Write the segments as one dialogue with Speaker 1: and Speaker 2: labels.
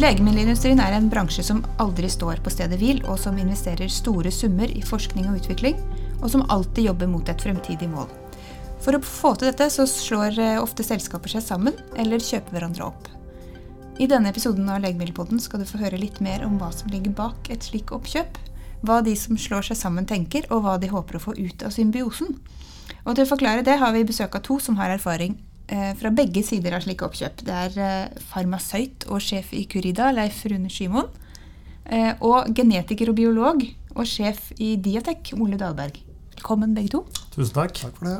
Speaker 1: Legemiddelindustrien er en bransje som aldri står på stedet hvil, og som investerer store summer i forskning og utvikling, og som alltid jobber mot et fremtidig mål. For å få til dette så slår eh, ofte selskaper seg sammen, eller kjøper hverandre opp. I denne episoden av Legemiddelpodden skal du få høre litt mer om hva som ligger bak et slikt oppkjøp, hva de som slår seg sammen tenker, og hva de håper å få ut av symbiosen. Og til å forklare det har vi besøk av to som har erfaring fra begge sider av slike oppkjøp. Det er eh, farmasøyt og sjef i Curida, Leif Rune Skymoen. Eh, og genetiker og biolog og sjef i Diatek, Ole Dahlberg. Velkommen, begge to.
Speaker 2: Tusen takk.
Speaker 3: Takk for det.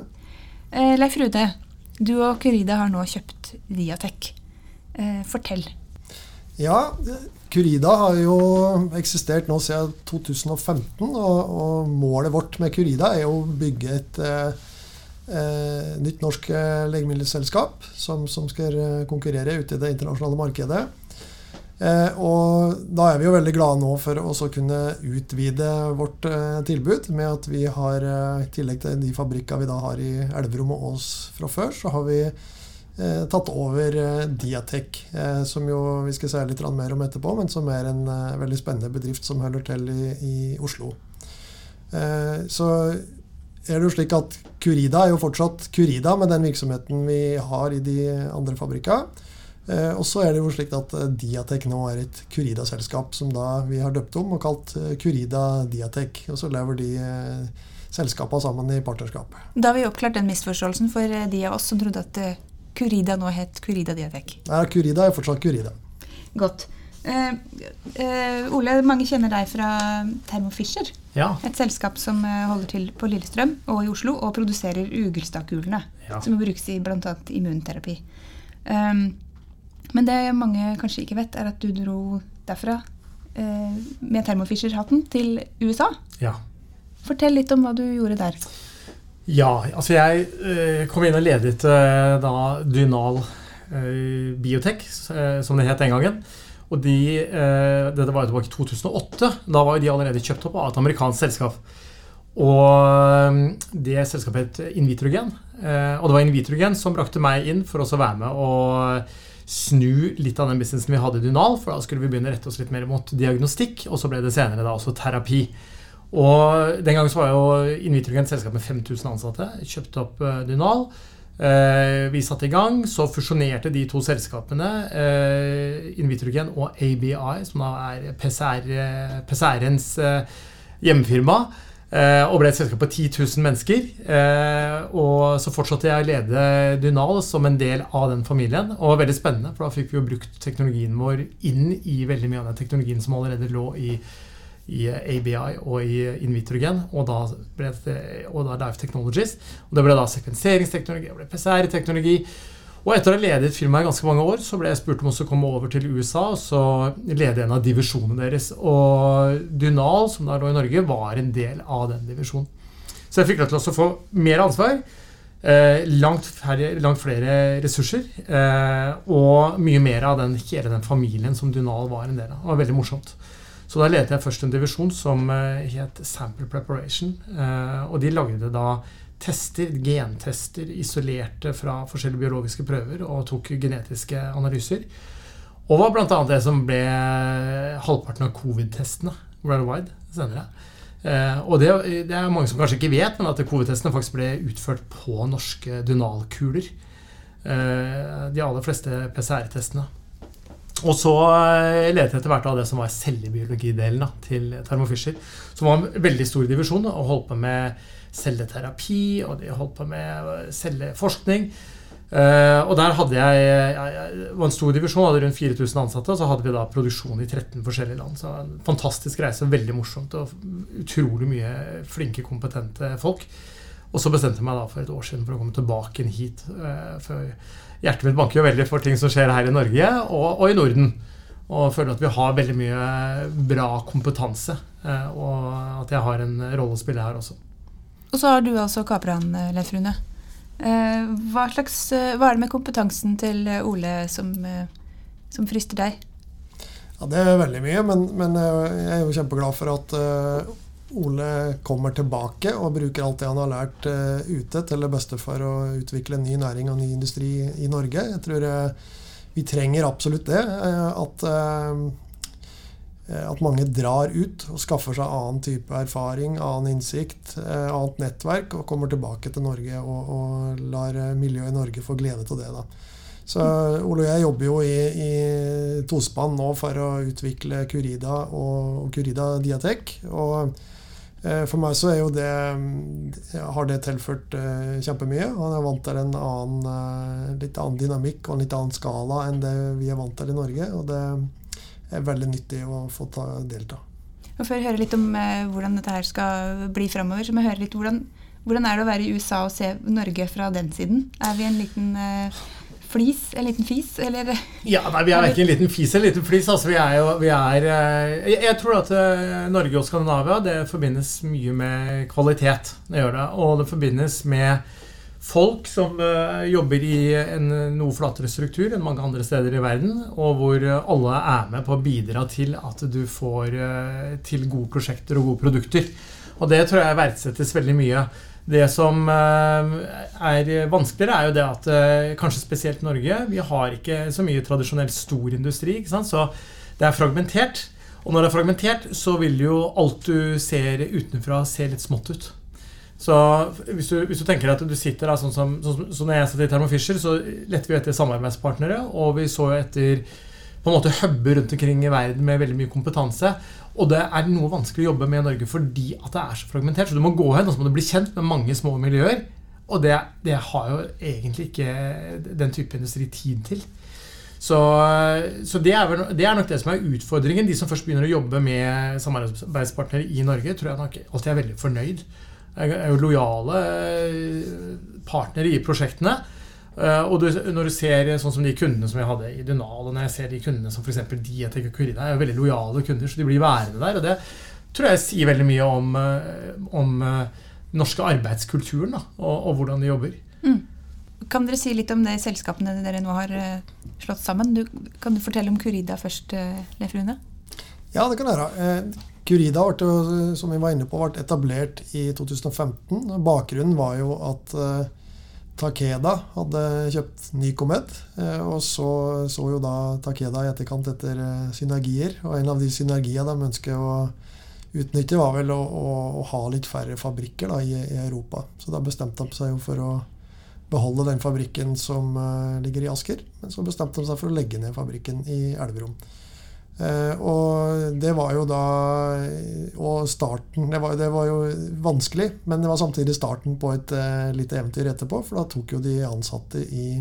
Speaker 1: Leif Rune, du og Curida har nå kjøpt Diatek. Fortell.
Speaker 3: Ja, Curida har jo eksistert nå siden 2015. Og, og målet vårt med Curida er å bygge et eh, nytt norsk eh, legemiddelselskap som, som, skal eh, konkurrere ute i det internasjonale markedet. Eh, og da er vi jo veldig glade nå for å kunne utvide vårt eh, tilbud med at vi har, eh, i tillegg til de fabrikkene vi da har i Elverum og Ås fra før, så har vi tatt over Diatek, som jo vi skal si litt mer om etterpå, men som er en veldig spennende bedrift som holder til i, i Oslo. Så er det jo slik at Curida er jo fortsatt Curida med den virksomheten vi har i de andre fabrikkene. Eh, og så er det jo slik at eh, Diatek nå er et Curida-selskap som da vi har døpt om og kalt eh, Curida Diatek. Og så lever de selskapene sammen i partnerskap.
Speaker 1: Da har vi oppklart den misforståelsen for de av oss som trodde at Curida nå het Curida Diatek.
Speaker 3: Nei, Curida er fortsatt Curida.
Speaker 1: Godt. Uh, uh, Ole, mange kjenner deg fra Thermo Fisher.
Speaker 2: Ja.
Speaker 1: Et selskap som uh, holder til på Lillestrøm og i Oslo og produserer ugelstakulene. Ja. Som brukes i bl.a. immunterapi. Um, men det mange kanskje ikke vet, er at du dro derfra med Thermo Fisher-hatten til USA.
Speaker 2: Ja.
Speaker 1: Fortell litt om hva du gjorde der.
Speaker 2: Ja, altså jeg kom inn og ledet da Dynal Biotech, som det het den gangen. Og de, eh, Dette var jo tilbake i 2008. Da var jo de allerede kjøpt opp av et amerikansk selskap. Og eh, det selskapet het Invitrogen. Eh, og det var Invitrogen som brakte meg inn for å være med og snu litt av den businessen vi hadde i Dunal, For da skulle vi begynne å rette oss litt mer mot diagnostikk, og så ble det senere da også terapi. Og Den gangen så var jo Invitrogen et selskap med 5000 ansatte. Kjøpte opp Dynal. Eh, vi satte i gang, så fusjonerte de to selskapene, eh, Invitrogen og ABI, som da er PCR, PCR-ens eh, hjemmefirma. og ble et selskap på 10 000 mennesker. og så fortsatte jeg å lede Dynal som en del av den familien. Og det var veldig spennende, for da fikk vi jo brukt teknologien vår inn i veldig mye av den teknologien som allerede lå i i ABI og i Invitrogen, og da, ble det, og da Life Technologies. Og det ble da sekvenseringsteknologi, det ble PCR-teknologi. Og etter å ha ledet firmaet i ganske mange år, så ble jeg spurt om å komme over til USA og så lede en av divisjonene deres. Og Dynal, som da lå i Norge, var en del av den divisjonen. Så jeg fikk lov til å få mer ansvar. Eh, langt, færre, langt, flere ressurser. Eh, og mye mer av den, hele den familien som Dynal var en del av. Det var veldig morsomt. Så da ledet jeg først en divisjon som eh, het Sample Preparation. Eh, og de lagde da tester, gentester isolerte fra forskjellige biologiske prøver og tok genetiske analyser. Og var bl.a. det som ble halvparten av covid-testene worldwide senere. Eh, og det, det, er mange som kanskje ikke vet, men at covid-testene faktisk ble utført på norske dynalkuler. de aller fleste PCR-testene. Og så eh, ledet jeg etter hvert av det som var cellebiologidelen til Thermo Fisher. Som var en veldig stor divisjon og holdt på med celleterapi og de holdt på med eh, celleforskning. Uh, og der hadde jeg, jeg var en stor divisjon, hadde rundt 4000 ansatte. Og så hadde vi da produksjon i 13 forskjellige land. Så en fantastisk reise, veldig morsomt og utrolig mye flinke, kompetente folk. Og så bestemte jeg meg da for et år siden for å komme tilbake hit. Uh, for hjertet mitt banker jo veldig for ting som skjer her i Norge og, og, i Norden. Og føler at vi har veldig mye bra kompetanse, eh, og at jeg har en rolle å spille her også.
Speaker 1: Og så har du altså kapran, eh, Leif Rune. Eh, hva, slags, hva er det med kompetansen til Ole som, som frister deg?
Speaker 3: Ja, Det er veldig mye, men, men jeg er jo kjempeglad for at Ole kommer tilbake og bruker alt det han har lært uh, ute, til det beste for å utvikle ny næring og ny industri i Norge. Jeg tror uh, vi trenger absolutt det. At, at mange drar ut og skaffer seg annen type erfaring, annen innsikt, annet nettverk, og kommer tilbake til Norge og, og lar miljøet i Norge få glede av det. da. Så Ole og jeg jobber jo i, i tospann nå for å utvikle Curida og, og Curida Diatek. Og for meg så er jo det har det tilført eh, kjempemye. Han er vant til en annen, eh, litt annen dynamikk og en litt annen skala enn det vi er vant til i Norge. Og det er veldig nyttig å få ta, delta.
Speaker 1: Og Før jeg hører litt om eh, hvordan dette her skal bli framover, så må jeg høre litt hvordan, hvordan er det å være i USA og se Norge fra den siden? Er vi en liten eh, flis? En liten fis, eller?
Speaker 2: Ja, nei, Vi er ikke en liten fis eller en liten flis. altså vi er jo, vi er, jeg, jeg, tror at eh, Norge og Skandinavia det forbindes mye med kvalitet. Det gjør det. Og det forbindes med folk som uh, jobber i en noe flatere struktur enn mange andre steder i verden, og hvor alle er med på å bidra til at du får til gode prosjekter og gode produkter. Og det tror jeg verdsettes veldig mye. Det som eh, er vanskeligere, er jo det at eh, kanskje spesielt Norge Vi har ikke så mye tradisjonell storindustri. Så det er fragmentert. Og når det er fragmentert, så vil jo alt du ser utenfra, se litt smått ut. Så hvis du, hvis du tenker at du sitter da, sånn som, sånn som når jeg satt i Thermo Fisher, så lette vi etter samarbeidspartnere, og vi så etter på en måte hubber rundt omkring i verden med veldig mye kompetanse. Og det er noe vanskelig å jobbe med i Norge fordi at det er så fragmentert. Så du må gå hen og så må du bli kjent med mange små miljøer. Og det, det har jo egentlig ikke den type industri tid til. Så, så det, er, det, er nok det som er utfordringen. De som først begynner å jobbe med samarbeidspartnere i Norge, tror jeg nok alltid er veldig fornøyd. Er jo lojale partnere i prosjektene. Uh, og du, når du ser sånn som de kundene som jeg hadde i Dunal, og når jeg ser de kundene som f.eks. Dietek og Curida, er jo veldig lojale kunder, så de blir værende der. Og det tror jeg sier veldig mye om, uh, om uh, den norske arbeidskulturen da, og, og, hvordan de jobber. Mm.
Speaker 1: Kan dere si litt om de selskapene dere nå har slått sammen? Du, kan du fortelle om Curida først, Leif Rune?
Speaker 3: Ja, det kan jeg gjøre. Curida ble, som vi var inne på, ble etablert i 2015. Bakgrunnen var jo at Takeda hadde kjøpt Nycomed. Eh, og så så jo da Takeda i etterkant etter eh, synergier. Og en av de synergiene de ønsker å utnytte, var vel å, å, å ha litt færre fabrikker da, i, i, Europa. Så da bestemte de seg jo for å beholde den fabrikken som uh, ligger i Asker. Men så bestemte de seg for å legge ned fabrikken i Elverum. Eh, og det var jo da Og starten det var, det var, jo vanskelig, men det var samtidig starten på et uh, lite eventyr etterpå. For da tok jo de ansatte i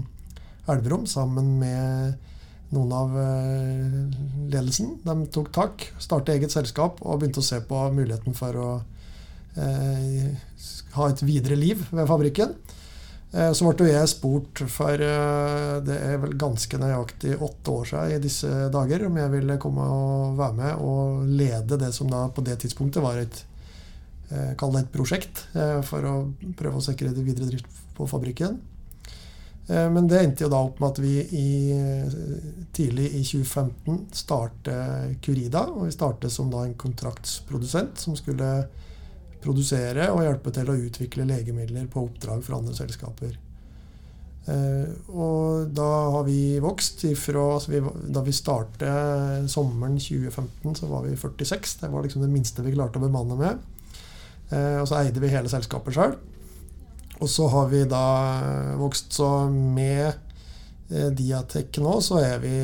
Speaker 3: Elverum sammen med noen av uh, ledelsen. De tok tak, startet eget selskap og begynte å se på muligheten for å ha et videre liv ved fabrikken. Eh, så ble jeg spurt for eh, det er vel ganske nøyaktig åtte år siden i disse dager om jeg ville komme og være med og lede det som da på det tidspunktet var et eh, Kall det et prosjekt for å prøve å sikre det videre drift på fabrikken. Men det endte jo da opp med at vi i, tidlig i 2015 startet Curida. Og vi startet som da en kontraktsprodusent som skulle produsere og hjelpe til å utvikle legemidler på oppdrag for andre selskaper. Eh, og da har vi vokst ifra altså vi, Da vi startet sommeren 2015, så var vi 46. Det var liksom det minste vi klarte å bemanne med. Eh, og så eide vi hele selskapet sjøl. Og så har vi da vokst så med eh, Diatek nå så er vi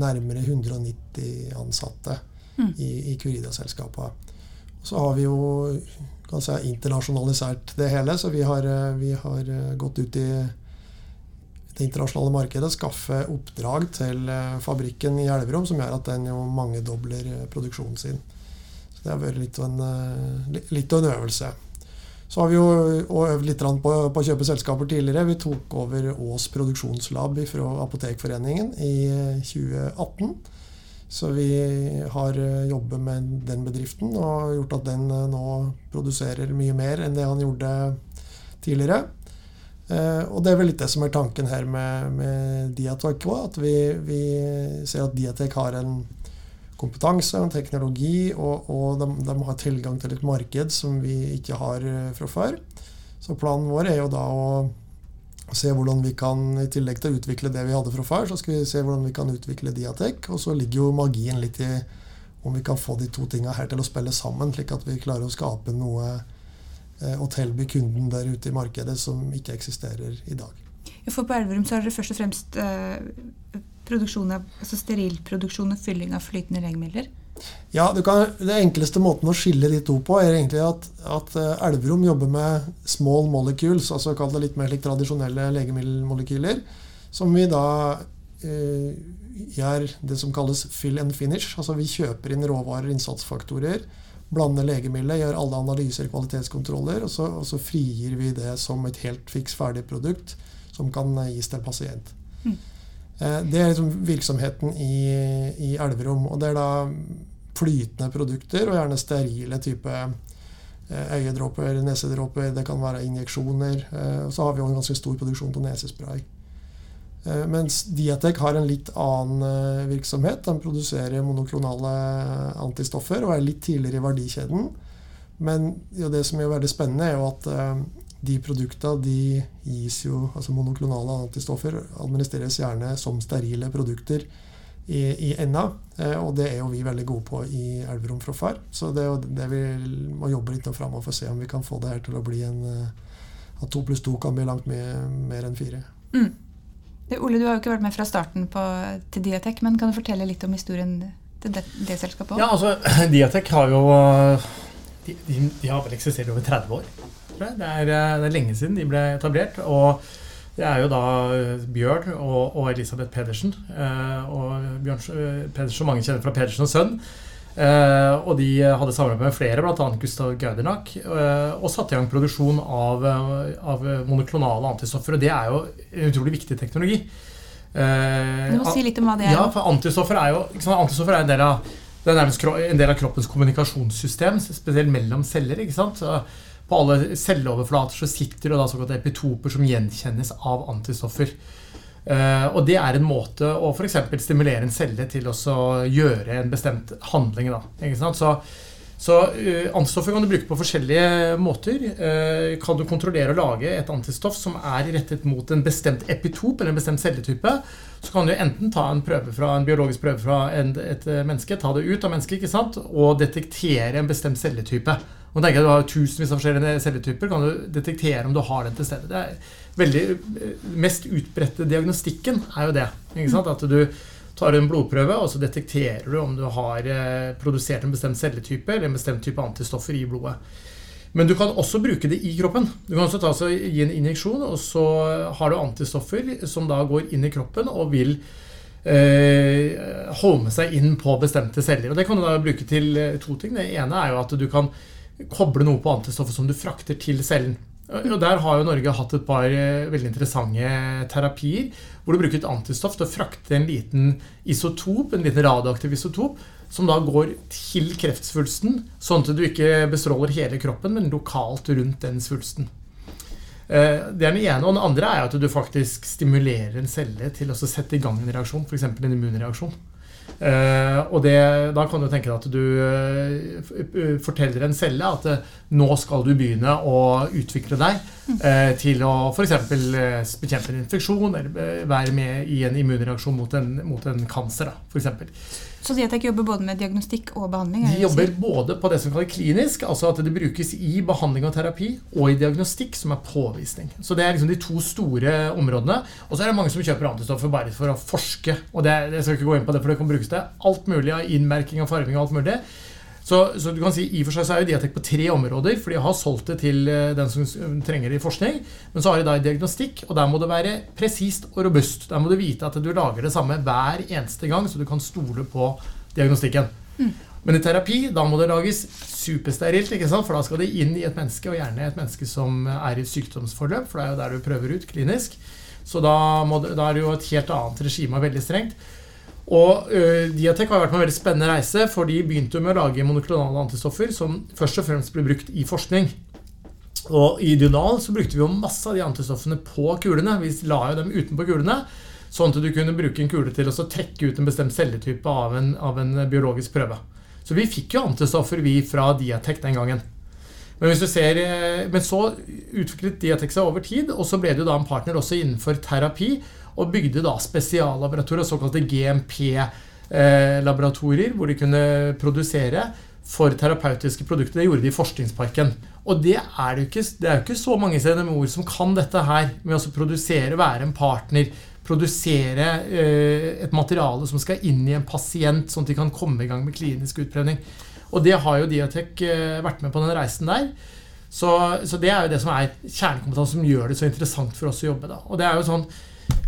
Speaker 3: nærmere 190 ansatte mm. i, i Curida-selskapet. Så har vi jo si, internasjonalisert det hele. Så vi har, eh, vi har, eh, gått ut i det internasjonale markedet, skaffe oppdrag til eh, fabrikken i Elverum som gjør at den jo mangedobler produksjonen sin. Så det har vært litt av en, litt av en øvelse. Så har vi jo øvd litt på, på å kjøpe selskaper tidligere. Vi tok over Ås produksjonslab fra Apotekforeningen i 2018. Så vi har eh, jobbet med den bedriften og gjort at den eh, nå produserer mye mer enn det han gjorde tidligere. Eh, og det er vel litt det som er tanken her med, med Diatek òg. At vi, vi, ser at Diatek har en kompetanse en teknologi, og, og de, de, har tilgang til et marked som vi ikke har fra før. Så planen vår er jo da å se hvordan vi kan, i tillegg til å utvikle det vi hadde fra før, så skal vi se hvordan vi kan utvikle Diatek. Og så ligger jo magien litt i om vi kan få de to tinga her til å spille sammen, slik at vi klarer å skape noe eh, og tilby kunden der ute i markedet som ikke eksisterer i dag.
Speaker 1: For på Elverum så er det først og fremst eh, produksjon av, altså sterilproduksjon og fylling av flytende legemidler?
Speaker 3: Ja, kan, Det enkleste måten å skille de to på er egentlig at, at eh, Elverum jobber med small molecules, altså kall det litt mer like tradisjonelle legemiddelmolekyler, som vi da eh, gjør det som kalles fill and finish. Altså vi kjøper inn råvarer, innsatsfaktorer, blander legemiddelet, gjør alle analyser, kvalitetskontroller, og så, og så, frigir vi det som et helt fiks ferdig produkt som kan gis til pasient. Mm. Eh, det er liksom virksomheten i, i Elverum. Og det er da flytende produkter, og gjerne sterile type eh, øyedråper, nesedråper, det kan være injeksjoner. Eh, og så har vi jo en ganske stor produksjon av nesespray. Eh, mens Diatek har en litt annen virksomhet. De produserer monoklonale antistoffer og er litt tidligere i verdikjeden. Men det som er veldig spennende, er jo at de produktene de gis jo, altså monoklonale antistoffer administreres gjerne som sterile produkter i, i enda. Og det er jo vi veldig gode på i Elverum fra før. Så det er jo det vi må jobbe litt framover for å se om vi kan få det her til å bli en At to pluss to kan bli langt mer, mer enn fire. Mm.
Speaker 1: Ole, du har jo ikke vært med fra starten på, til Diatek, men kan du fortelle litt om historien til det, det selskapet
Speaker 2: òg? Ja, altså, Diatek har jo de, de, de, har vel eksistert over 30 år. Det er, det er, lenge siden de ble etablert. og det er jo da Bjørn og, og Elisabeth Pedersen. Eh, og Bjørn Pedersen, mange kjenner fra Pedersen og Sønn. Uh, og de hadde samarbeid med flere, bl.a. Gustav Gaudernak, uh, og satte i gang produksjon av, uh, av, monoklonale antistoffer. Og det er jo en utrolig viktig teknologi.
Speaker 1: du må si litt om hva det er.
Speaker 2: Ja, for Antistoffer er jo antistoffer er en del, av, en del av kroppens kommunikasjonssystem, spesielt mellom celler. ikke sant? På alle celleoverflater så sitter det da såkalte epitoper som gjenkjennes av antistoffer. Uh, og det er en måte å f.eks. stimulere en celle til å gjøre en bestemt handling. Da, så, så uh, antistoffer kan du bruke på forskjellige måter. Uh, kan du kontrollere og lage et antistoff som er rettet mot en bestemt epitop eller en bestemt celletype, så kan du enten ta en, prøve fra, en biologisk prøve fra en, et menneske, ta det ut av mennesket og detektere en bestemt celletype. Nå tenker jeg Du har tusenvis av forskjellige celletyper. Kan du detektere om du har den til stede? Det er veldig eh, mest utbredte diagnostikken er jo det. At du tar en blodprøve, og så detekterer du om du har eh, produsert en bestemt celletype eller en bestemt type antistoffer i blodet. Men du kan også bruke det i kroppen. Du kan også ta så, gi en injeksjon, og så har du antistoffer som da går inn i kroppen og vil eh, holde seg inn på bestemte celler. Og Det kan du da bruke til eh, to ting. Det ene er jo at du kan koble noe på antistoffet som du frakter til cellen. Og Der har jo Norge hatt et par eh, veldig interessante terapier hvor du bruker et antistoff til å frakte en liten isotop, en liten radioaktiv isotop, som da går til kreftsvulsten, sånn at du ikke bestråler hele kroppen, men lokalt rundt den svulsten. Eh, det er den ene. Og den andre er at du faktisk stimulerer en celle til å sette i gang en reaksjon, f.eks. en immunreaksjon. Uh, og det, da kan du tenke deg at du uh, forteller en celle at uh, nå skal du begynne å utvikle deg til å f.eks. bekjempe en infeksjon eller være med i en immunreaksjon mot en, mot en cancer. Da, for eksempel.
Speaker 1: Så Dietek jobber både med diagnostikk og behandling?
Speaker 2: De jobber både på det som kalles klinisk, altså at det brukes i behandling og terapi, og i diagnostikk, som er påvisning. Så det er liksom de to store områdene. Og så er det mange som kjøper antistoffer bare for å forske. Og det, jeg skal ikke gå inn på det, for det kan brukes til alt mulig av innmerking og farging og alt mulig. Så, så, du kan si, I og for seg så er jo Diatek på tre områder, for de har solgt det til eh, den som trenger det i forskning. Men så har de da i diagnostikk, og der må det være presist og robust. Der må du vite at du lager det samme hver eneste gang, så du kan stole på diagnostikken. Mm. Men i terapi da må det lages supersterilt, ikke sant? for da skal det inn i et menneske, og gjerne et menneske som er i et sykdomsforløp, for det er jo der du prøver ut klinisk. Så da, det, da er det jo et helt annet regime, veldig strengt. Og uh, Diatek har vært på en veldig spennende reise, for de begynte med å lage monoklonale antistoffer som først og fremst ble brukt i forskning. Og i Dynal så brukte vi jo masse av de antistoffene på kulene. Vi la jo dem utenpå kulene, sånn at du kunne bruke en kule til å trekke ut en bestemt celletype av en, av en biologisk prøve. Så vi fikk jo antistoffer vi fra Diatek den gangen. Men, ser, eh, men så utviklet Diatek seg over tid, og så ble det jo da en partner også innenfor terapi. Og bygde da spesiallaboratorier, såkalte GMP-laboratorier, hvor de kunne produsere for terapeutiske produkter. Det gjorde de i Forskningsparken. Og det er, jo ikke, det er jo ikke så mange CDMO-er som kan dette her, med å produsere, være en partner, produsere eh, et materiale som skal inn i en pasient, sånn at de kan komme i gang med klinisk utprøvning. Og det har jo Diatek eh, vært med på den reisen der. Så, så, det er jo det som er kjernekompetanse som gjør det så interessant for oss å jobbe. da. Og det er jo sånn,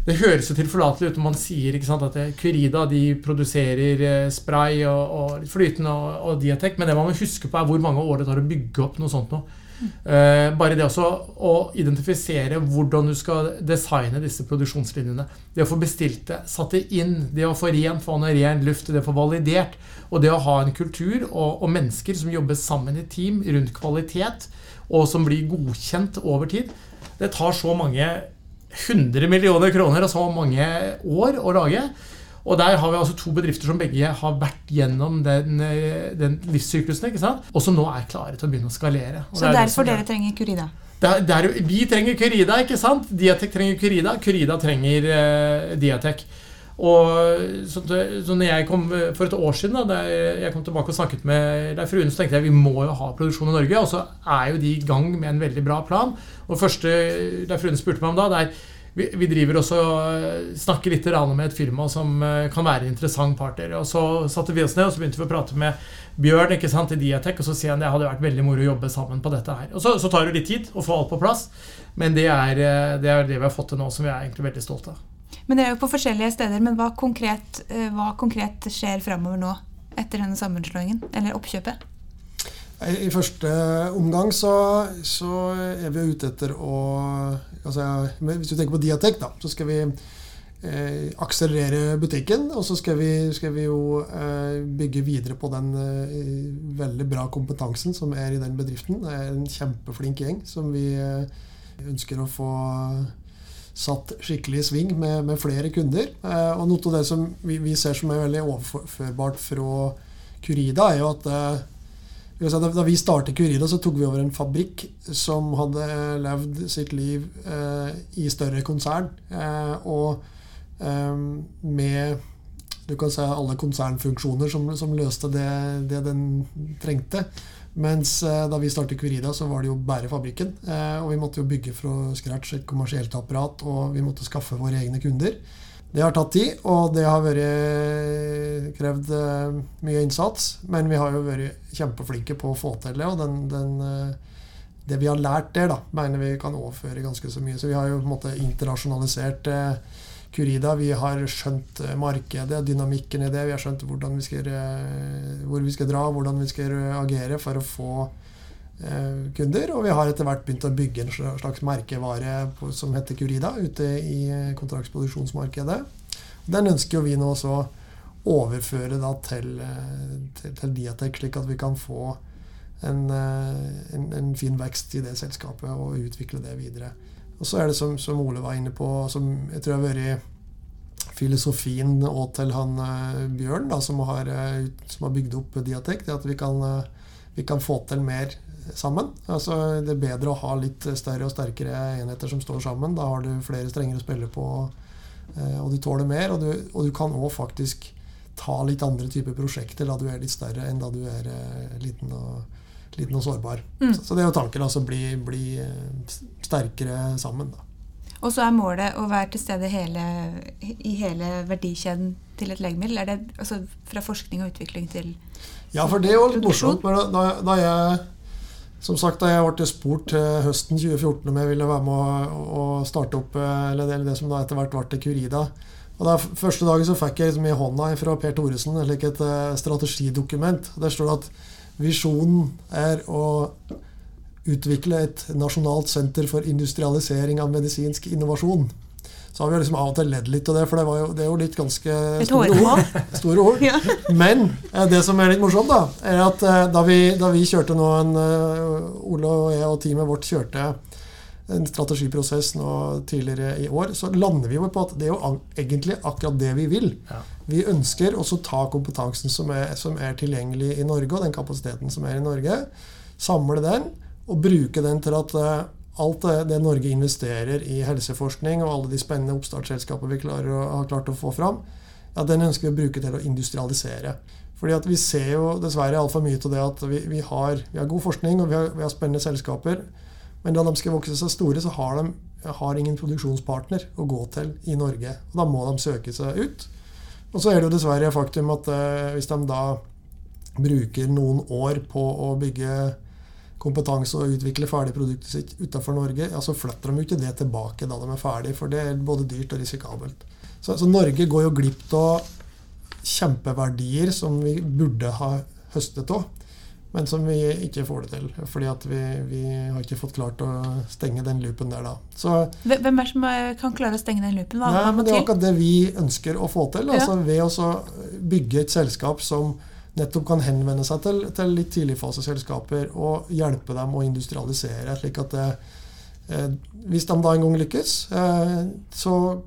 Speaker 2: det høres jo tilforlatelig ut når man sier sant, at Curida de produserer eh, spray og, og flytende og, og Diatek, men det man må huske på, er hvor mange år det tar å bygge opp noe sånt noe. Uh, bare det også å identifisere hvordan du skal designe disse produksjonslinjene. Det å få bestilt det, satt det inn, det å få rent vann og ren luft, det å få validert, og det å ha en kultur og, og mennesker som jobber sammen i team rundt kvalitet, og som blir godkjent over tid, det tar så mange 100 millioner kroner og så mange år å lage. Og der har vi altså to bedrifter som begge har vært gjennom den, eh, den livssyklusen. ikke sant? Og som nå er klare til å begynne å skalere.
Speaker 1: Og så derfor dere trenger Curida?
Speaker 2: Der, der, vi trenger Curida, ikke sant? Diatek trenger Curida. Curida trenger uh, Diatek. Og så, så når jeg kom For et år siden da da jeg kom tilbake og snakket med Leif Rune, så tenkte jeg vi må jo ha produksjon i Norge. Og så er jo de i gang med en veldig bra plan. Og det første Leif Rune spurte meg om da, det er vi, driver også snakker litt med et firma som eh, kan være en interessant partner. Og så satte vi oss ned og så begynte vi å prate med Bjørn ikke sant, i Diatek, og så sier han det hadde vært veldig moro å jobbe sammen på dette her. Og så, så tar det litt tid å få alt på plass, men det er, eh, det er det vi har fått til nå, som vi er egentlig veldig stolte av.
Speaker 1: Men det er jo på forskjellige steder. Men hva konkret, eh, hva konkret skjer framover nå etter denne sammenslåingen, eller oppkjøpet?
Speaker 3: I første omgang så, så er vi ute etter å altså, Hvis du tenker på Diatek, da, så skal vi eh, akselerere butikken. Og så skal vi, skal vi jo eh, bygge videre på den eh, veldig bra kompetansen som er i den bedriften. Det er en kjempeflink gjeng som vi eh, ønsker å få satt skikkelig i sving med, med flere kunder. Eh, og noe av det som vi, vi, ser som er veldig overførbart fra Curida, er jo at eh, da vi startet Curida, så tok vi over en fabrikk som hadde levd sitt liv eh, i større konsern. Eh, og eh, med du kan si alle konsernfunksjoner som, som løste det, det, den trengte. Mens eh, da vi startet Curida, så var det jo bare fabrikken. Eh, og vi måtte jo bygge fra scratch et kommersielt apparat, og vi måtte skaffe våre egne kunder. Det har tatt tid, og det har vært krevd eh, mye innsats. Men vi har jo vært kjempeflinke på å få til det. Og den, den, det vi har lært der, da, mener vi kan overføre ganske så mye. Så vi har jo på en måte internasjonalisert eh, Curida. Vi har skjønt markedet, dynamikken i det. Vi har skjønt vi skal, hvor vi skal dra, hvordan vi skal agere for å få Eh, kunder. Og vi har etter hvert begynt å bygge en slags merkevare som heter Curida, ute i eh, kontraktsproduksjonsmarkedet. Den ønsker vi nå også å overføre til, eh, til, til Diatek, slik at vi kan få en, en, en, fin vekst i det selskapet og utvikle det videre. Og så er det som, som Ole var inne på, som jeg tror har vært filosofien og til han Bjørn, da, som, har, som har bygd opp Diatek, det at vi kan, vi kan få til mer sammen. Altså, det er bedre å ha litt større og sterkere enheter som står sammen. Da har du flere strenger å spille på, eh, og du tåler mer. Og du, og du kan òg faktisk ta litt andre typer prosjekter da du er litt større enn da du er eh, liten og, liten og sårbar. Mm. Så, så, det er jo tanken. altså Bli, bli eh, sterkere sammen. da.
Speaker 1: Og så er målet å være til stede hele, i hele verdikjeden til et legemiddel? Er det altså fra forskning og utvikling til
Speaker 3: Ja, for det er jo litt morsomt. Da, da jeg som sagt, da jeg ble spurt høsten 2014 om jeg ville være med å, starte opp eh, eller det, det som da etter hvert ble Curida. Og da, Første dagen så fikk jeg liksom i hånda fra Per Thoresen et uh, strategidokument. Der står det at visjonen er å utvikle et nasjonalt senter for industrialisering av medisinsk innovasjon. Så har vi liksom av og til ledd litt av det, for det, jo, det er jo litt ganske store ord. Store ord. ja. Men eh, det som er litt morsomt, da, er at eh, da vi, da vi kjørte nå en uh, Ole og jeg og teamet vårt kjørte en strategiprosess nå tidligere i år, så lander vi jo på at det er jo egentlig akkurat det vi vil. Ja. Vi ønsker også å ta kompetansen som er, som er tilgjengelig i Norge, og den kapasiteten som er i Norge, samle den og bruke den til at eh, alt det, det Norge investerer i helseforskning, og alle de spennende oppstartsselskapene vi klarer å, har klart å få fram, ja, den ønsker vi å bruke til å industrialisere. Fordi at Vi ser jo dessverre altfor mye til det at vi, vi, har, vi, har, god forskning og vi har, vi har, spennende selskaper. Men da de skal vokse seg store, så har de har ingen produksjonspartner å gå til i Norge. og Da må de søke seg ut. Og så er det jo dessverre faktum at eh, hvis de da bruker noen år på å bygge kompetanse og utvikle ferdigproduktet sitt utenfor Norge, ja, så flytter de jo ikke det tilbake da de er ferdig, for det er både dyrt og risikabelt. Så, så Norge går jo glipp av kjempeverdier som vi burde ha høstet av, men som vi ikke får det til. Fordi at vi, vi, har ikke fått klart å stenge den loopen der, da. Så,
Speaker 1: Hvem er det som kan klare å stenge den loopen?
Speaker 3: Hva, nei, men Det er akkurat det vi ønsker å få til. Altså, ja. Ved å bygge et selskap som nettopp kan henvende seg til, til litt tidligfaseselskaper og hjelpe dem å industrialisere. slik at det, eh, Hvis de da en gang lykkes, eh, så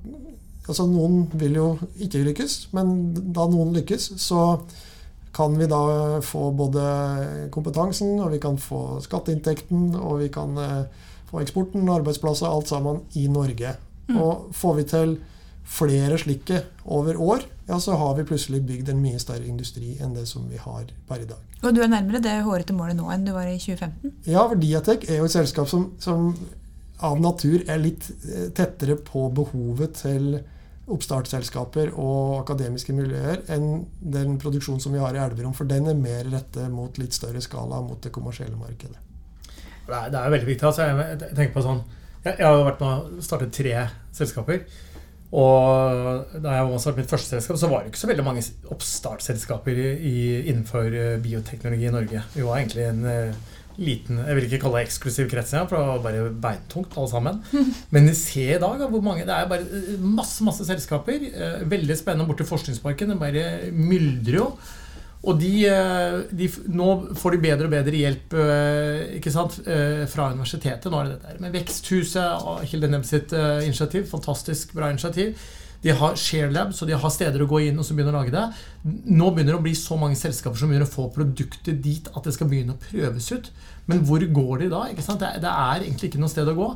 Speaker 3: altså Noen vil jo ikke lykkes, men da noen lykkes, så kan vi da få både kompetansen, og vi kan få skatteinntekten, og vi kan eh, få eksporten, arbeidsplasser, alt sammen i Norge. Mm. Og får vi til flere slike over år, ja, så har vi plutselig bygd en mye større industri enn det som vi har per i dag.
Speaker 1: Og du er nærmere det hårete målet nå enn du var i 2015?
Speaker 3: Ja, for Diatek er jo et selskap som, som av natur er litt eh, tettere på behovet til oppstartsselskaper og akademiske miljøer enn den produksjonen som vi har i Elverum. For den er mer rette mot litt større skala mot det kommersielle markedet.
Speaker 2: Det er, det er veldig viktig. Altså, jeg, tenker på sånn jeg, jeg har vært med og startet tre selskaper. Og da jeg startet mitt første selskap, så var det ikke så veldig mange oppstartsselskaper innenfor eh, bioteknologi i Norge. Vi var egentlig en uh, liten Jeg vil ikke kalle det eksklusiv krets, for det var bare beintungt alle sammen. Men se i dag hvor mange Det er bare eh, masse masse selskaper. Uh, veldig spennende borti Forskningsparken. Det bare myldrer jo. Og de, eh, de, nå får de bedre og bedre hjelp eh, ikke sant, eh, fra universitetet. Nå er det dette med Veksthuset og Hilde Nebb sitt initiativ. Fantastisk bra initiativ. De har ShareLab, så de har steder å gå inn og så begynne å lage det. Nå begynner det å bli så mange selskaper som begynner å få produkter dit at det skal begynne å prøves ut. Men hvor går de da? Det, det er egentlig ikke noe sted å gå.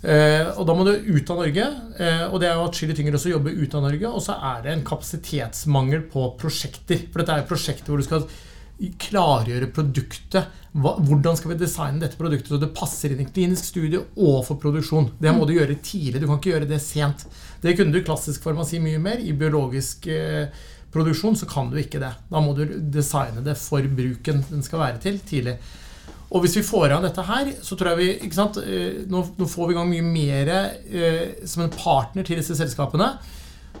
Speaker 2: Eh, og Da må du ut av Norge, eh, og det er jo atskillig tyngre også å jobbe ut av Norge. Og så er det en kapasitetsmangel på prosjekter. For dette er prosjekter hvor du skal klargjøre produktet. Hvordan skal vi designe dette produktet så det passer inn i klinisk studie og for produksjon? Det må du gjøre tidlig. Du kan ikke gjøre det sent. Det kunne du i klassisk farmasi mye mer. I biologisk eh, produksjon så kan du ikke det. Da må du designe det for bruken den skal være til, tidlig. Og hvis vi får av dette her, så tror jeg vi ikke sant, eh, nå får vi i gang mye mer eh, som en partner til disse selskapene.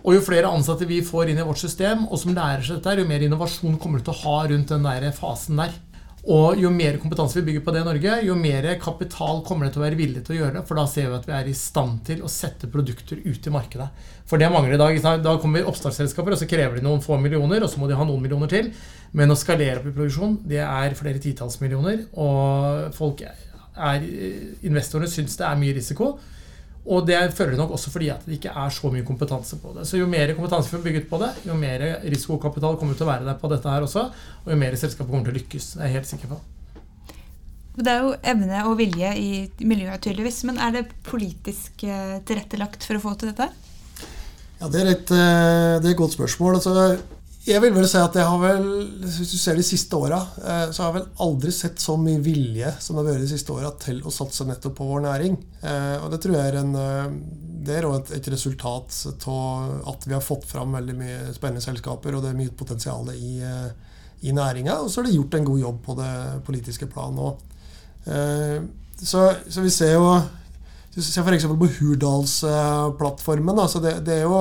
Speaker 2: Og jo flere ansatte vi får inn i vårt system, og som lærer seg dette, jo mer innovasjon kommer du til å ha rundt den der fasen der. Og jo mer kompetanse vi bygger på det i Norge, jo mer kapital kommer det til å være villig til å gjøre. For da ser vi at vi er i stand til å sette produkter ut i markedet. For det mangler i dag. Da kommer oppstartsselskaper, og så krever de noen få millioner, og så må de ha noen millioner til. Men å skalere opp i produksjon, det er flere titalls millioner. Og folk er, investorene syns det er mye risiko. Og det følger nok også fordi at det ikke er så mye kompetanse på det. Så jo mer kompetanse vi får bygget på det, jo mer risikokapital kommer til å være der på dette her også, og jo mer selskapet kommer til å lykkes. Det er jeg helt sikker på.
Speaker 1: Det er jo evne og vilje i miljøet, tydeligvis. Men er det politisk eh, tilrettelagt for å få til dette?
Speaker 3: Ja, Det er et, eh, det er et godt spørsmål. Altså, jeg vil vel si at jeg har vel, Hvis du ser de siste åra, eh, så har jeg vel aldri sett så mye vilje som det har vært de siste åra til å satse nettopp på vår næring. Eh, og det tror jeg er en eh, det er et, et resultat av at vi har fått fram veldig mye spennende selskaper, og det er mye potensial i, i næringa. Og så er det gjort en god jobb på det politiske plan òg. Så, så, vi ser jo Se f.eks. på Hurdalsplattformen. Altså det, det er jo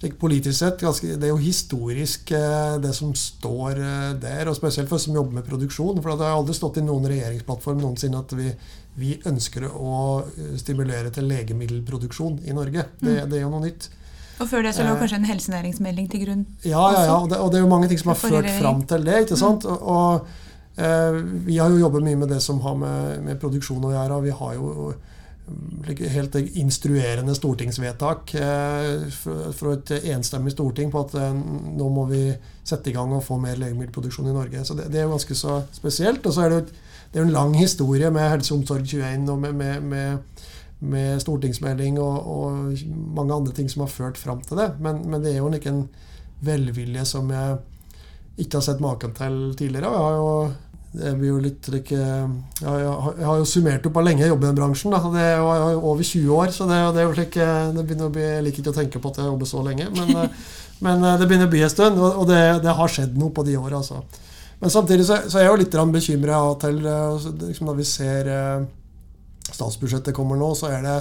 Speaker 3: politisk sett, ganske, Det er jo historisk, eh, det som står eh, der. Og spesielt for oss som jobber med produksjon. For det har aldri stått i noen regjeringsplattform noensinne at vi, vi ønsker å eh, stimulere til legemiddelproduksjon i Norge. Det, mm. det er jo noe nytt.
Speaker 1: Og før det så lå kanskje en helsenæringsmelding til grunn?
Speaker 3: Ja, ja, ja og, det, og det er jo mange ting som har ført fram til det. ikke sant? Mm. Og, og eh, Vi har jo jobbet mye med det som har med, med produksjon å gjøre. og vi har jo helt instruerende stortingsvedtak eh, fra et enstemmig storting på at eh, nå må vi sette i gang og få mer legemiddelproduksjon i Norge. Så det, er jo ganske så spesielt. Og så er det jo en lang historie med Helse og omsorg 21 og med, med, med, med stortingsmelding og, og, mange andre ting som har ført fram til det. Men, men det er jo ikke en velvilje som jeg ikke har sett maken til tidligere. Jeg har jo det blir jo litt like, jeg, har jo summert opp hvor lenge jeg jobber i den bransjen. Da. Det er jo over 20 år, så det, det, like, det begynner å bli, jeg liker ikke å tenke på at jeg jobber så lenge. Men, men det begynner å bli en stund, og det, det har skjedd noe på de åra. Altså. Men samtidig så, så, er jeg jo litt bekymra til eh, liksom Når vi ser eh, statsbudsjettet kommer nå, så er det,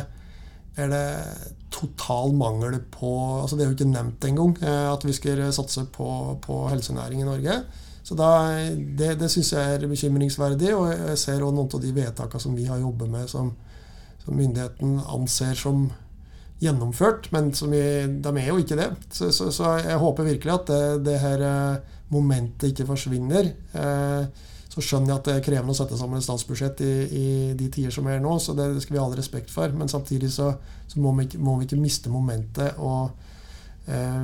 Speaker 3: er det total mangel på altså Det er jo ikke nevnt engang eh, at vi skal satse på, på helsenæring i Norge. Så da, Det, det syns jeg er bekymringsverdig, og jeg ser også noen av de vedtakene som vi har jobbet med, som, som myndigheten anser som gjennomført, men vi, de er jo ikke det. Så, så, så jeg håper virkelig at det, det her momentet ikke forsvinner. Eh, så skjønner jeg at det er krevende å sette sammen et statsbudsjett i, i de tider som er nå, så det, det, skal vi ha all respekt for. Men samtidig så, så må, vi må, vi ikke, miste momentet og eh,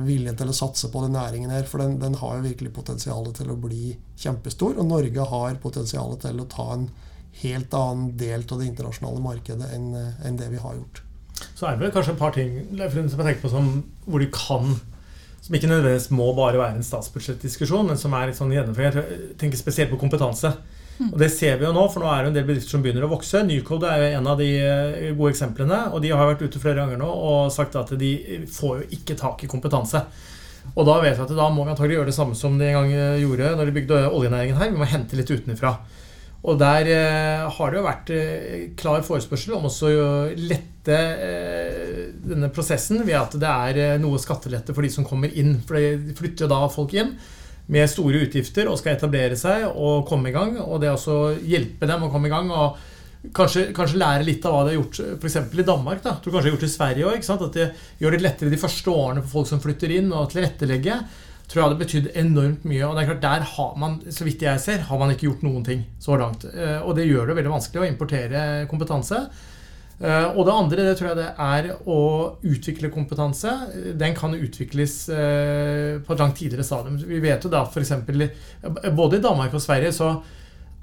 Speaker 3: viljen til å satse på den næringen her. For den, den har jo virkelig potensial til å bli kjempestor. Og Norge har potensial til å ta en helt annen del av det internasjonale markedet enn, enn det vi har gjort.
Speaker 2: Så er det vel kanskje et par ting som jeg tenker på som, hvor de kan som ikke nødvendigvis må bare være en statsbudsjettdiskusjon, men som er litt sånn gjennomført. Jeg tenker spesielt på kompetanse. Mm. Og Det ser vi jo nå, for nå er det en del bedrifter som begynner å vokse. Nycode er jo en av de eh, gode eksemplene. Og de har vært ute flere ganger nå og sagt at de får jo ikke tak i kompetanse. Og da vet vi at da må vi antagelig gjøre det samme som de en gang eh, gjorde når de bygde oljenæringen her. Vi må hente litt utenfra. Og der eh, har det jo vært eh, klar forespørsel om også å lette eh, denne prosessen ved at det er eh, noe skattelette for de som kommer inn. For de flytter jo da folk inn med store utgifter og skal etablere seg og komme i gang. Og det også hjelpe dem å komme i gang. og Kanskje, kanskje, lære litt av hva de har gjort f.eks. i Danmark. Da. Tror kanskje har gjort det i Sverige òg. At det gjør det lettere de første årene for folk som flytter inn, og tilrettelegge tror jeg hadde betydd enormt mye. Og det er klart, der har man, så vidt jeg ser, har man ikke gjort noen ting så langt. Eh, og det gjør det veldig vanskelig å importere kompetanse. Eh, og det andre det tror jeg det er å utvikle kompetanse. Den kan utvikles eh, på et langt tidligere stadium. Vi vet jo da f.eks. både i Danmark og Sverige så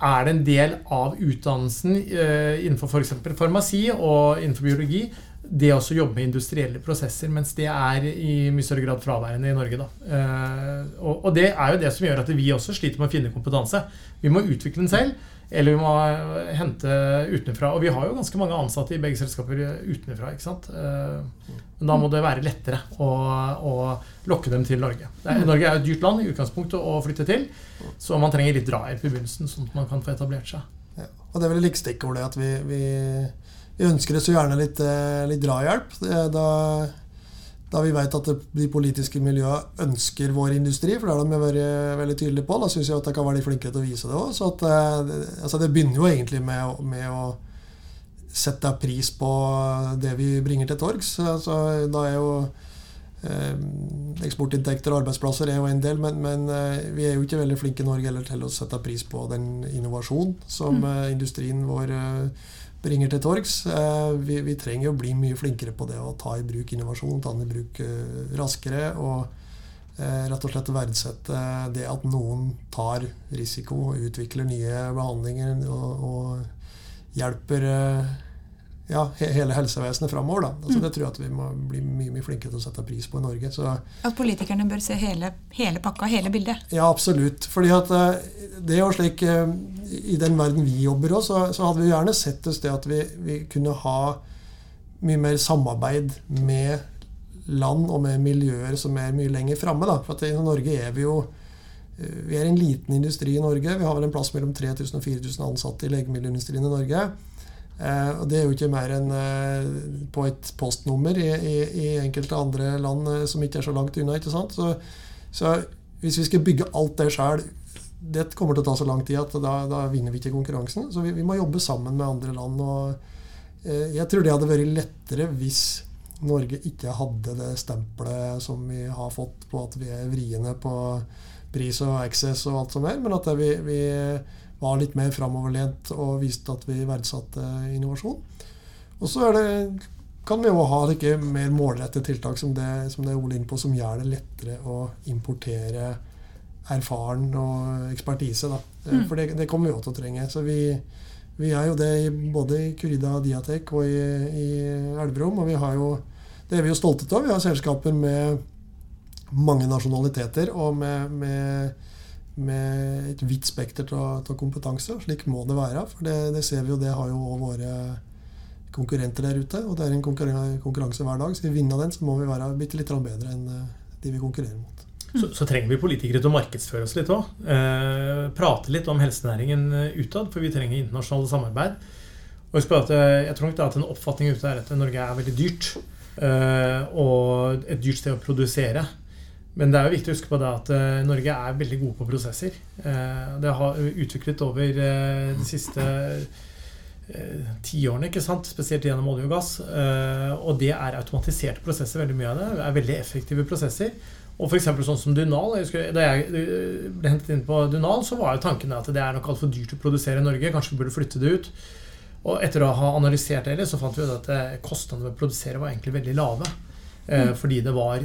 Speaker 2: er det en del av utdannelsen innenfor f.eks. farmasi og innenfor biologi det å jobbe med industrielle prosesser, mens det er i mye større grad fraværende i Norge. Eh, og, og, det er jo det som gjør at vi også sliter med å finne kompetanse. Vi må utvikle den selv, eller vi må hente utenfra. Og vi har jo ganske mange ansatte i begge selskaper utenfra. ikke sant? Eh, men da må det være lettere å, å lokke dem til Norge. Norge er jo et dyrt land i utgangspunktet å flytte til, så man trenger litt drahjelp i begynnelsen, sånn at man kan få etablert seg.
Speaker 3: Ja, og det er vel litt stikkordet at vi, vi vi ønsker oss gjerne litt, eh, litt drahjelp. Da, da, vi vet at de politiske miljøene ønsker vår industri, for det har de vært veldig tydelige på. Da syns jeg at de kan være de flinke til å vise det òg. Så at, eh, altså det begynner jo egentlig med, med, å sette pris på det vi bringer til torgs. Altså, da er jo eh, Eksportinntekter og arbeidsplasser er jo en del, men, men eh, vi er jo ikke veldig flinke i Norge til å sette pris på den innovasjonen som mm. eh, industrien vår eh, bringer til torgs. Eh, vi, vi, trenger å bli mye flinkere på det å ta i bruk innovasjon, ta den i bruk eh, raskere. Og eh, rett og slett verdsette det at noen tar risiko og utvikler nye behandlinger og, og hjelper ja, hele helsevesenet framover. Altså, mm. Det tror jeg at vi må bli mye mye flinkere til å sette pris på i Norge. Så,
Speaker 1: at politikerne bør se hele, hele, pakka, hele bildet?
Speaker 3: Ja, absolutt. Fordi at det er jo slik I den verden vi jobber òg, så, så, hadde vi gjerne sett oss det at vi, vi, kunne ha mye mer samarbeid med land og med miljøer som er mye lenger framme. For at i Norge er vi jo vi er en liten industri i Norge. Vi har vel en plass mellom 3000 og 4000 ansatte i legemiddelindustrien i Norge. Eh, og Det er jo ikke mer enn eh, på et postnummer i, i, i, enkelte andre land eh, som ikke er så langt unna. ikke sant? Så, så hvis vi skal bygge alt det sjøl, det kommer til å ta så lang tid at da, da vinner vi ikke konkurransen. Så vi, vi, må jobbe sammen med andre land. og Jeg tror det hadde vært lettere hvis Norge ikke hadde det stempelet som vi har fått på at vi er vriene på pris og access og alt som er, men at vi, vi var litt mer framoverlent og viste at vi verdsatte innovasjon. Og så det, kan vi jo ha like mer målrettede tiltak som det, som det er Ole inn på, som gjør det lettere å importere erfaren og ekspertise. da. Mm. For det, det, kommer vi også til å trenge. Så vi, vi er jo det både i Curida Diatek og i, i Elverum. Og vi har jo, det er vi jo stolte av. Vi har selskaper med mange nasjonaliteter og med, med, med et vidt spekter av kompetanse. Slik må det være. For det, det ser vi jo, det har jo våre konkurrenter der ute. Og det er en konkurranse hver dag. Skal vi vinne den, så må vi være bitte litt bedre enn eh, de vi konkurrerer mot.
Speaker 2: Så, så, trenger vi politikere til å markedsføre oss litt òg. Eh, prate litt om helsenæringen eh, utad, for vi trenger internasjonale samarbeid. Og husk at eh, Jeg tror nok det er at en oppfatning ute er at Norge er veldig dyrt. Eh, og et dyrt sted å produsere. Men det er jo viktig å huske på det at eh, Norge er veldig gode på prosesser. Eh, det har utviklet over de siste tiårene, ikke sant? spesielt gjennom olje og gass. og det er automatiserte prosesser, veldig mye av det. det er veldig effektive prosesser. Og f.eks. sånn som Dunal. Jeg husker, da jeg eh, ble hentet inn på Dunal, så var jo tanken at det er nok altfor dyrt å produsere i Norge. Kanskje vi burde flytte det ut. Og etter å ha analysert det, så fant vi ut at eh, kostnadene ved å produsere var egentlig veldig lave. Eh, mm. Fordi det var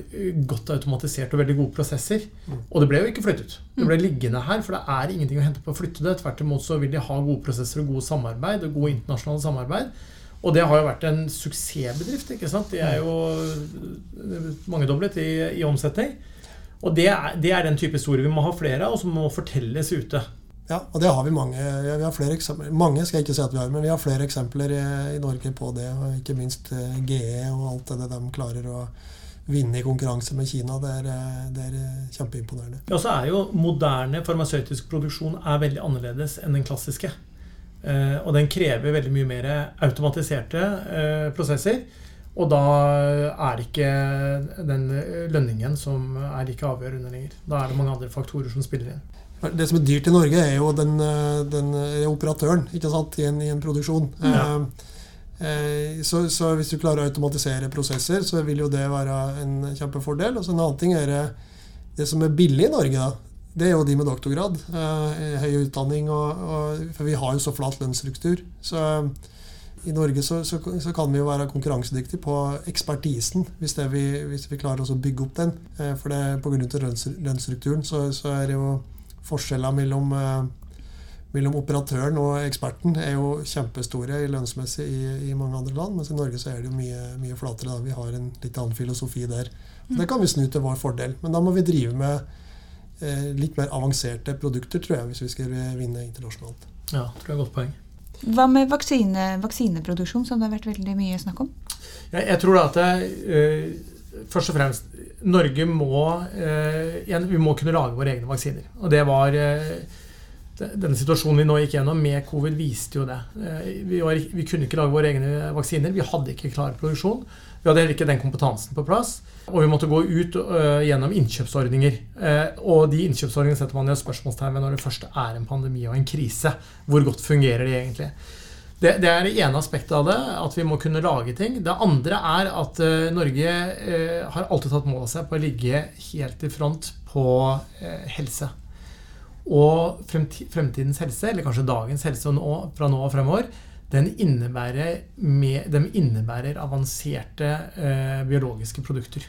Speaker 2: godt automatisert og veldig gode prosesser. Mm. Og det ble jo ikke flyttet. Det ble mm. liggende her, for det er ingenting å hente på å flytte det. Tvert imot så vil de ha gode prosesser og gode samarbeid og gode internasjonale samarbeid. Og det har jo vært en suksessbedrift. ikke sant? De er jo mangedoblet i, i omsetning. Og det er, det er, den type historier vi må ha flere av, og som må fortelles ute.
Speaker 3: Ja, og det har vi mange. Vi har flere eksempler. Mange skal jeg ikke si at vi har, men vi har flere eksempler i, i Norge på det. Og ikke minst eh, GE og alt det de klarer å vinne i konkurranse med Kina. Det er, eh, det er kjempeimponerende.
Speaker 2: Ja, så er jo moderne farmasøytisk produksjon er veldig annerledes enn den klassiske. Eh, og den krever veldig mye mer automatiserte eh, prosesser. Og da er det ikke den lønningen som er like avgjørende lenger. Da er det mange andre faktorer som spiller inn.
Speaker 3: Det som er dyrt i Norge, er jo den, den operatøren ikke sant, i en, i en produksjon. Ja. Eh, så, så, hvis du klarer å automatisere prosesser, så vil jo det være en kjempefordel. Og så en annen ting er det, det som er billig i Norge. da, det er jo de med doktorgrad. Eh, høy utdanning. Og, og, for vi har jo så flat lønnsstruktur. Så eh, i Norge så, så, så, kan vi jo være konkurransedyktige på ekspertisen, hvis, vi, hvis vi, klarer å bygge opp den. Eh, for det, pga. Lønns, lønnsstrukturen så, så, er det jo forskjeller mellom, eh, mellom operatøren og eksperten er jo kjempestore lønnsmessig i, i, mange andre land. Mens i Norge så er det jo mye, mye flatere. Da. Vi har en litt annen filosofi der. Så det kan vi snu til vår fordel. Men da må vi drive med Eh, litt mer avanserte produkter, tror jeg, hvis vi skal vinne internasjonalt.
Speaker 2: Ja, tror jeg er et godt poeng.
Speaker 1: Hva med vaksine, vaksineproduksjon, som det har vært veldig mye snakk om?
Speaker 2: Jeg, jeg tror da at det, uh, først og fremst Norge må uh, Vi må kunne lage våre egne vaksiner. Og det var uh, denne situasjonen vi nå gikk gjennom med covid, viste jo det. Vi, var, vi, kunne ikke lage våre egne vaksiner. Vi hadde ikke klar produksjon. Vi hadde heller ikke den kompetansen på plass. Og vi måtte gå ut uh, gjennom innkjøpsordninger. Uh, og de innkjøpsordningene setter man i spørsmålstegn ved når det først er en pandemi og en krise. Hvor godt fungerer de egentlig? Det, det, er det ene aspektet av det, at vi må kunne lage ting. Det andre er at uh, Norge har alltid tatt mål av seg på å ligge helt i front på helse. Og fremtidens helse, eller kanskje dagens helse nå, fra nå og fremover, den innebærer, med, den innebærer avanserte biologiske produkter.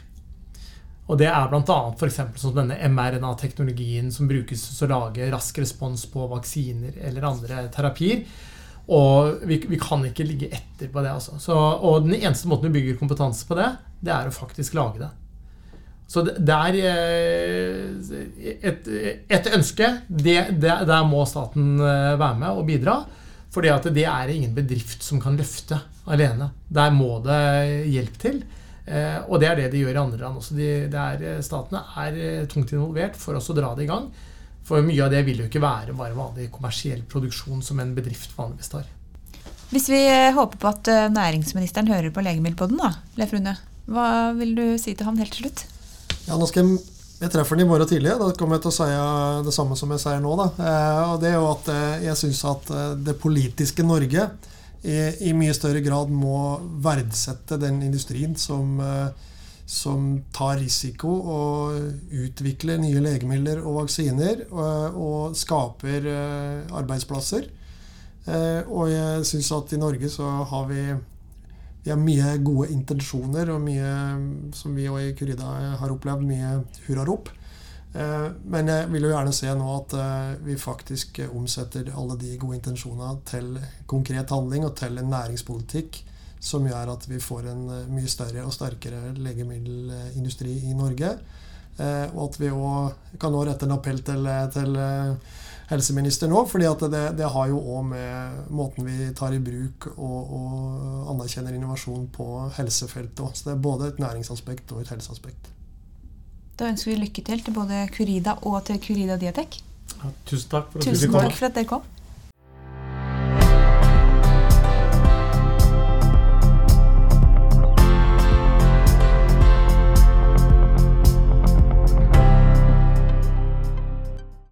Speaker 2: Og det er bl.a. f.eks. sånn denne mRNA-teknologien som brukes til å lage rask respons på vaksiner eller andre terapier. Og vi, vi kan ikke ligge etter på det. Altså. Så, og den eneste måten vi bygger kompetanse på det, det er å faktisk lage det. Så det er eh, et, et ønske. Det, det, der må staten eh, være med og bidra. Fordi det er ingen bedrift som kan løfte alene. Der må det hjelp til. Eh, og det er det de gjør i andre land også. De, er, statene er tungt involvert for oss å dra det i gang. For mye av det vil jo ikke være bare vanlig kommersiell produksjon som en bedrift vanligvis tar.
Speaker 1: Hvis vi håper på at næringsministeren hører på Legemiddelpodden, da, Leif Rune, hva vil du si til han helt til slutt?
Speaker 3: Ja, nå skal jeg jeg treffer den i morgen tidlig. Da kommer jeg til å si det samme som jeg sier nå. Da. Eh, og det er jo at eh, jeg syns at eh, det politiske Norge i, i, mye større grad må verdsette den industrien som, som tar risiko og utvikler nye legemidler og vaksiner og, og skaper arbeidsplasser. Og jeg syns at i Norge så har vi vi har mye gode intensjoner og mye som vi i Curida har opplevd, mye hurrarop. Eh, men jeg vil jo gjerne se nå at eh, vi faktisk omsetter alle de gode intensjonene til konkret handling og til en næringspolitikk som gjør at vi får en mye større og sterkere legemiddelindustri i Norge. Og at vi òg kan nå rette en appell til, til helseministeren òg, fordi det, det, har jo òg med måten vi tar i bruk og, og anerkjenner innovasjon på helsefeltet òg. Så det er både et næringsaspekt og et helseaspekt.
Speaker 1: Da ønsker vi lykke til til både Curida og til Curida Diatek.
Speaker 2: Ja, tusen takk for at
Speaker 1: tusen takk for at dere kom.